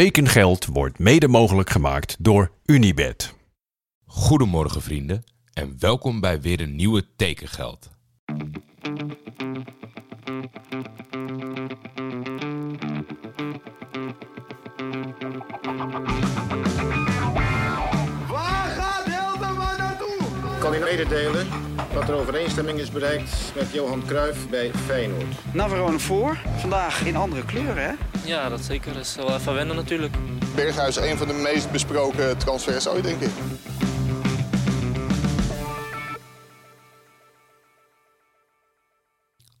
Tekengeld wordt mede mogelijk gemaakt door Unibed. Goedemorgen vrienden en welkom bij weer een nieuwe Tekengeld. Kan u mededelen dat er overeenstemming is bereikt met Johan Cruijff bij Feyenoord. Navarone voor. Vandaag in andere kleuren, hè? Ja, dat zeker. Dat is wel even wennen natuurlijk. Berghuis, een van de meest besproken transfers ooit, denk ik.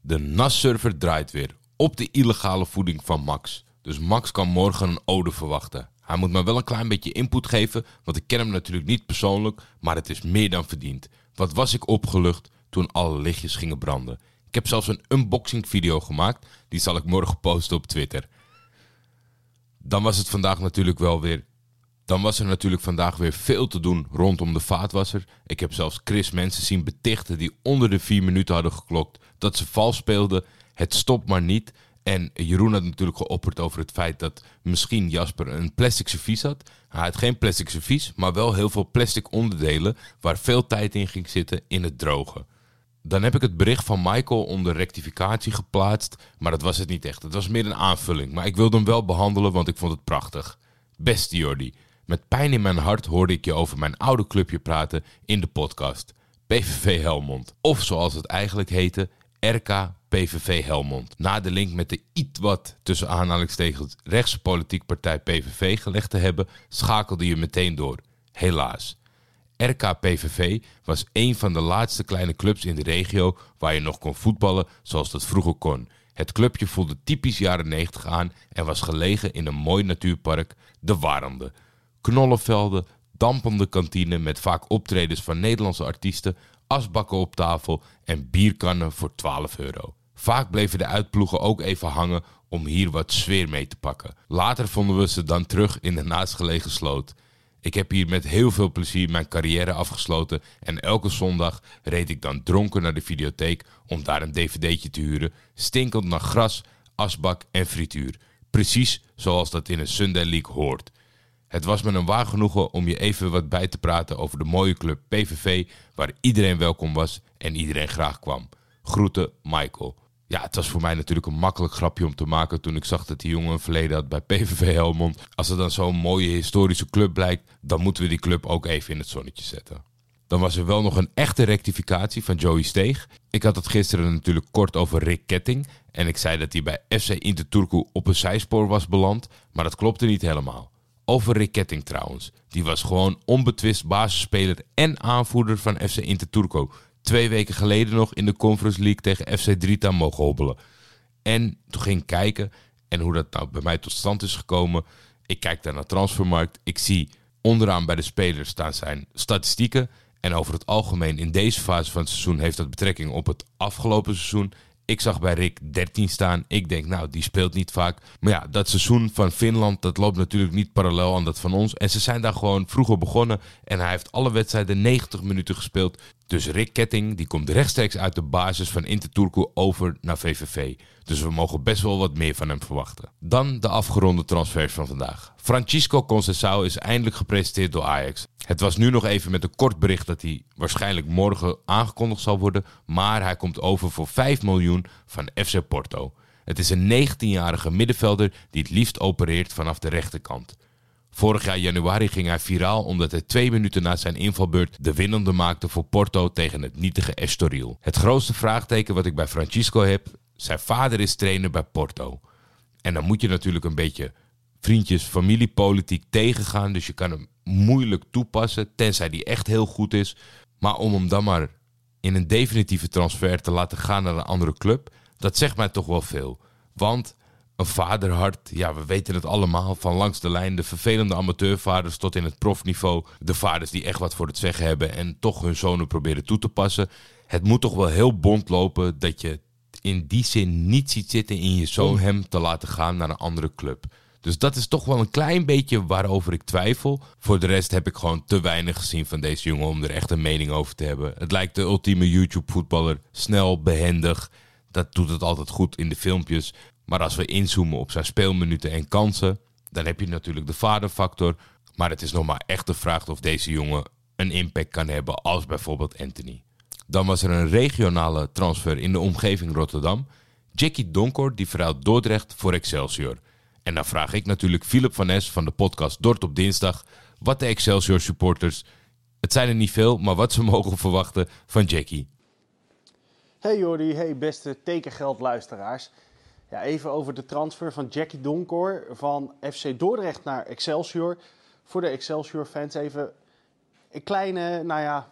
De NAS-server draait weer op de illegale voeding van Max. Dus Max kan morgen een ode verwachten. Hij moet me wel een klein beetje input geven, want ik ken hem natuurlijk niet persoonlijk, maar het is meer dan verdiend. Wat was ik opgelucht toen alle lichtjes gingen branden. Ik heb zelfs een unboxing video gemaakt, die zal ik morgen posten op Twitter. Dan was het vandaag natuurlijk wel weer. Dan was er natuurlijk vandaag weer veel te doen rondom de vaatwasser. Ik heb zelfs Chris mensen zien betichten die onder de vier minuten hadden geklokt dat ze vals speelden. Het stopt maar niet. En Jeroen had natuurlijk geopperd over het feit dat misschien Jasper een plastic servies had. Hij had geen plastic servies, maar wel heel veel plastic onderdelen waar veel tijd in ging zitten in het drogen. Dan heb ik het bericht van Michael onder rectificatie geplaatst, maar dat was het niet echt. Het was meer een aanvulling, maar ik wilde hem wel behandelen, want ik vond het prachtig. Beste Jordi, met pijn in mijn hart hoorde ik je over mijn oude clubje praten in de podcast. PVV Helmond. Of zoals het eigenlijk heette, RK PVV Helmond. Na de link met de iets wat tussen aanhalingstekens rechtse politiek partij PVV gelegd te hebben, schakelde je meteen door. Helaas. RKPVV was een van de laatste kleine clubs in de regio waar je nog kon voetballen zoals dat vroeger kon. Het clubje voelde typisch jaren 90 aan en was gelegen in een mooi natuurpark, de Warande. Knollenvelden, dampende kantine met vaak optredens van Nederlandse artiesten, asbakken op tafel en bierkannen voor 12 euro. Vaak bleven de uitploegen ook even hangen om hier wat sfeer mee te pakken. Later vonden we ze dan terug in de naastgelegen sloot. Ik heb hier met heel veel plezier mijn carrière afgesloten en elke zondag reed ik dan dronken naar de videotheek om daar een dvd'tje te huren, stinkend naar gras, asbak en frituur. Precies zoals dat in een Sunday League hoort. Het was me een waar genoegen om je even wat bij te praten over de mooie club PVV, waar iedereen welkom was en iedereen graag kwam. Groeten, Michael. Ja, het was voor mij natuurlijk een makkelijk grapje om te maken toen ik zag dat die jongen een verleden had bij PVV Helmond. Als er dan zo'n mooie historische club blijkt, dan moeten we die club ook even in het zonnetje zetten. Dan was er wel nog een echte rectificatie van Joey Steeg. Ik had het gisteren natuurlijk kort over Rick Ketting. En ik zei dat hij bij FC Interturku op een zijspoor was beland. Maar dat klopte niet helemaal. Over Rick Ketting trouwens. Die was gewoon onbetwist basisspeler en aanvoerder van FC Interturku. Twee weken geleden nog in de Conference League tegen FC Drita mogen hobbelen. En toen ging ik kijken en hoe dat nou bij mij tot stand is gekomen. Ik kijk daar naar Transfermarkt. Ik zie onderaan bij de spelers staan zijn statistieken. En over het algemeen in deze fase van het seizoen heeft dat betrekking op het afgelopen seizoen. Ik zag bij Rick 13 staan. Ik denk, nou, die speelt niet vaak. Maar ja, dat seizoen van Finland, dat loopt natuurlijk niet parallel aan dat van ons. En ze zijn daar gewoon vroeger begonnen. En hij heeft alle wedstrijden 90 minuten gespeeld. Dus Rick Ketting, die komt rechtstreeks uit de basis van Interturku over naar VVV. Dus we mogen best wel wat meer van hem verwachten. Dan de afgeronde transfers van vandaag. Francisco Conceição is eindelijk gepresenteerd door Ajax. Het was nu nog even met een kort bericht dat hij waarschijnlijk morgen aangekondigd zal worden. Maar hij komt over voor 5 miljoen van FC Porto. Het is een 19-jarige middenvelder die het liefst opereert vanaf de rechterkant. Vorig jaar januari ging hij viraal omdat hij twee minuten na zijn invalbeurt de winnende maakte voor Porto tegen het nietige Estoril. Het grootste vraagteken wat ik bij Francisco heb, zijn vader is trainer bij Porto. En dan moet je natuurlijk een beetje vriendjes, familiepolitiek tegengaan. Dus je kan hem moeilijk toepassen, tenzij die echt heel goed is. Maar om hem dan maar in een definitieve transfer te laten gaan naar een andere club, dat zegt mij toch wel veel. Want een vaderhart, ja, we weten het allemaal, van langs de lijn, de vervelende amateurvaders tot in het profniveau. De vaders die echt wat voor het zeggen hebben en toch hun zonen proberen toe te passen. Het moet toch wel heel bond lopen dat je in die zin niet ziet zitten in je zoon hem te laten gaan naar een andere club. Dus dat is toch wel een klein beetje waarover ik twijfel. Voor de rest heb ik gewoon te weinig gezien van deze jongen om er echt een mening over te hebben. Het lijkt de ultieme YouTube-voetballer. Snel, behendig. Dat doet het altijd goed in de filmpjes. Maar als we inzoomen op zijn speelminuten en kansen, Dan heb je natuurlijk de vaderfactor. Maar het is nog maar echt de vraag of deze jongen een impact kan hebben als bijvoorbeeld Anthony. Dan was er een regionale transfer in de omgeving Rotterdam. Jackie Donkor die verhuilt Dordrecht voor Excelsior. En dan vraag ik natuurlijk Philip van Es van de podcast Dort op dinsdag... wat de Excelsior supporters, het zijn er niet veel... maar wat ze mogen verwachten van Jackie. Hey Jordi, hey beste tekengeldluisteraars. Ja, even over de transfer van Jackie Donkor van FC Dordrecht naar Excelsior. Voor de Excelsior-fans even een kleine, nou ja,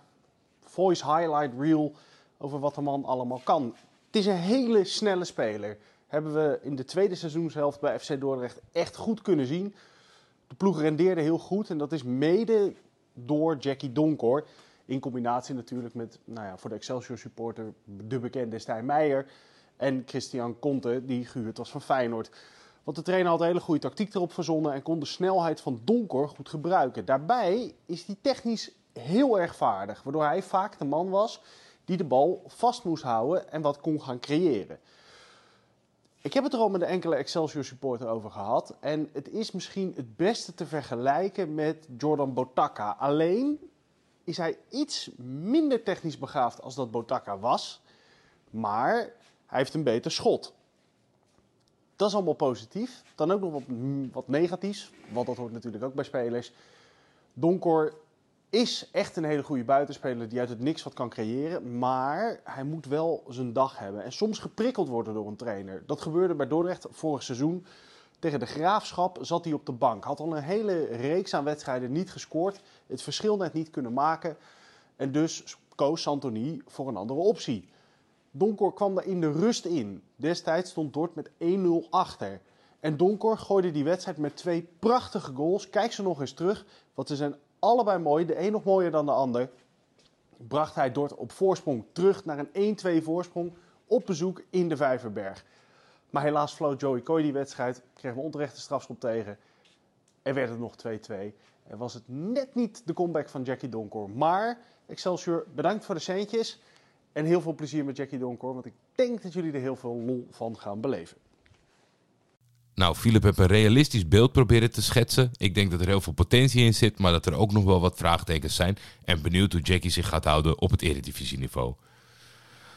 voice highlight reel over wat de man allemaal kan. Het is een hele snelle speler. Hebben we in de tweede seizoenshelft bij FC Dordrecht echt goed kunnen zien. De ploeg rendeerde heel goed en dat is mede door Jackie Donkor. In combinatie natuurlijk met, nou ja, voor de Excelsior supporter, de bekende Stijn Meijer. En Christian Conte, die gehuurd was van Feyenoord. Want de trainer had een hele goede tactiek erop verzonnen en kon de snelheid van Donkor goed gebruiken. Daarbij is hij technisch heel erg vaardig, waardoor hij vaak de man was die de bal vast moest houden en wat kon gaan creëren. Ik heb het er al met een enkele Excelsior supporter over gehad. En het is misschien het beste te vergelijken met Jordan Botaka. Alleen is hij iets minder technisch begaafd als dat Botaka was. Maar hij heeft een beter schot. Dat is allemaal positief. Dan ook nog wat, wat negatiefs, want dat hoort natuurlijk ook bij spelers. Donkor is echt een hele goede buitenspeler die uit het niks wat kan creëren. Maar hij moet wel zijn dag hebben. En soms geprikkeld worden door een trainer. Dat gebeurde bij Dordrecht vorig seizoen. Tegen de Graafschap zat hij op de bank. Had al een hele reeks aan wedstrijden niet gescoord. Het verschil net niet kunnen maken. En dus koos Santoni voor een andere optie. Donkor kwam daar in de rust in. Destijds stond Dort met 1-0 achter. En Donkor gooide die wedstrijd met twee prachtige goals. Kijk ze nog eens terug, want ze zijn allebei mooi. De een nog mooier dan de ander. Bracht hij Dort op voorsprong terug naar een 1-2 voorsprong op bezoek in de Vijverberg. Maar helaas floot Joey Coy die wedstrijd, kreeg een onterechte strafschop tegen. En werd het nog 2-2. En was het net niet de comeback van Jackie Donkor. Maar Excelsior, bedankt voor de centjes. En heel veel plezier met Jackie Donkor, want ik denk dat jullie er heel veel lol van gaan beleven. Nou, Philip heeft een realistisch beeld proberen te schetsen. Ik denk dat er heel veel potentie in zit, maar dat er ook nog wel wat vraagtekens zijn. En benieuwd hoe Jackie zich gaat houden op het eredivisieniveau.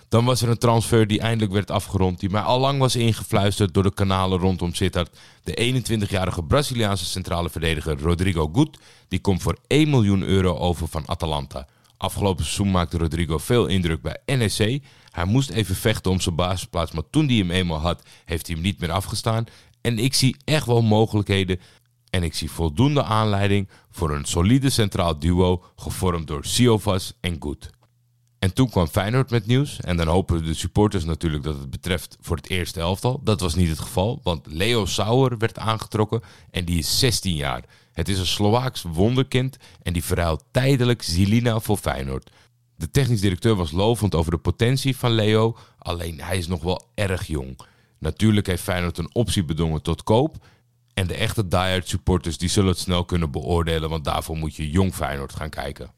Dan was er een transfer die eindelijk werd afgerond, die mij al lang was ingefluisterd door de kanalen rondom Sittard. De 21-jarige Braziliaanse centrale verdediger Rodrigo Gut, die komt voor 1 miljoen euro over van Atalanta. Afgelopen seizoen maakte Rodrigo veel indruk bij NEC. Hij moest even vechten om zijn basisplaats, maar toen hij hem eenmaal had, heeft hij hem niet meer afgestaan. En ik zie echt wel mogelijkheden en ik zie voldoende aanleiding voor een solide centraal duo gevormd door Siovas en Goed. En toen kwam Feyenoord met nieuws. En dan hopen de supporters natuurlijk dat het betreft voor het eerste elftal. Dat was niet het geval, want Leo Sauer werd aangetrokken en die is 16 jaar. Het is een Slovaaks wonderkind en die verhuilt tijdelijk Zilina voor Feyenoord. De technisch directeur was lovend over de potentie van Leo, alleen hij is nog wel erg jong. Natuurlijk heeft Feyenoord een optie bedongen tot koop. En de echte diehard supporters die zullen het snel kunnen beoordelen, want daarvoor moet je jong Feyenoord gaan kijken.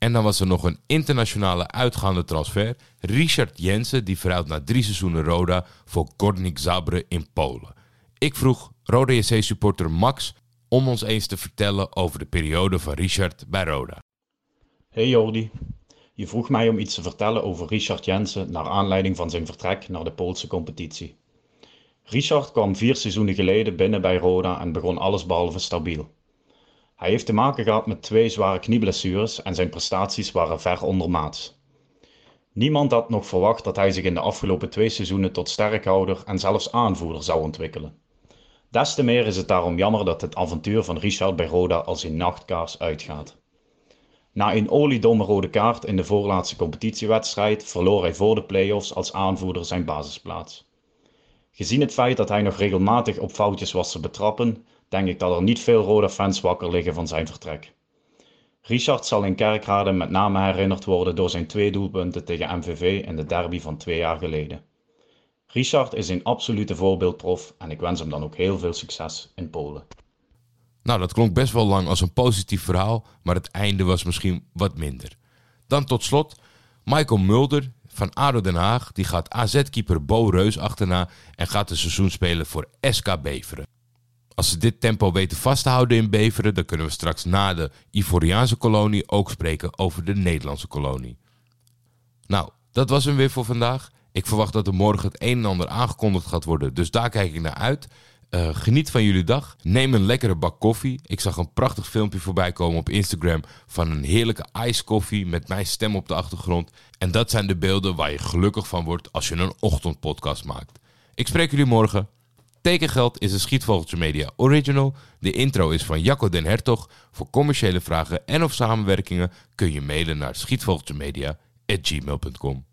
En dan was er nog een internationale uitgaande transfer. Richard Jensen, die verhuilt na drie seizoenen Roda voor Górnik Zabrze in Polen. Ik vroeg Roda JC supporter Max om ons eens te vertellen over de periode van Richard bij Roda. Hey Jordi, je vroeg mij om iets te vertellen over Richard Jensen naar aanleiding van zijn vertrek naar de Poolse competitie. Richard kwam vier seizoenen geleden binnen bij Roda en begon allesbehalve stabiel. Hij heeft te maken gehad met twee zware knieblessures en zijn prestaties waren ver ondermaats. Niemand had nog verwacht dat hij zich in de afgelopen twee seizoenen tot sterkhouder en zelfs aanvoerder zou ontwikkelen. Des te meer is het daarom jammer dat het avontuur van Richard bij Roda als een nachtkaars uitgaat. Na een oliedomme rode kaart in de voorlaatste competitiewedstrijd verloor hij voor de play-offs als aanvoerder zijn basisplaats. Gezien het feit dat hij nog regelmatig op foutjes was te betrappen, denk ik dat er niet veel rode fans wakker liggen van zijn vertrek. Richard zal in Kerkrade met name herinnerd worden door zijn twee doelpunten tegen MVV in de derby van twee jaar geleden. Richard is een absolute voorbeeldprof en ik wens hem dan ook heel veel succes in Polen. Nou, dat klonk best wel lang als een positief verhaal, maar het einde was misschien wat minder. Dan tot slot, Michael Mulder van ADO Den Haag, die gaat AZ-keeper Bo Reus achterna en gaat een seizoen spelen voor SK Beveren. Als ze dit tempo weten vast te houden in Beveren, dan kunnen we straks na de Ivoriaanse kolonie ook spreken over de Nederlandse kolonie. Nou, dat was hem weer voor vandaag. Ik verwacht dat er morgen het een en ander aangekondigd gaat worden, dus daar kijk ik naar uit. Uh, geniet van jullie dag. Neem een lekkere bak koffie. Ik zag een prachtig filmpje voorbij komen op Instagram van een heerlijke ice koffie met mijn stem op de achtergrond. En dat zijn de beelden waar je gelukkig van wordt als je een ochtendpodcast maakt. Ik spreek jullie morgen. Tekengeld is een Schietvogeltje Media original. De intro is van Jacco den Hertog. Voor commerciële vragen en of samenwerkingen kun je mailen naar schietvogeltjemedia.gmail.com.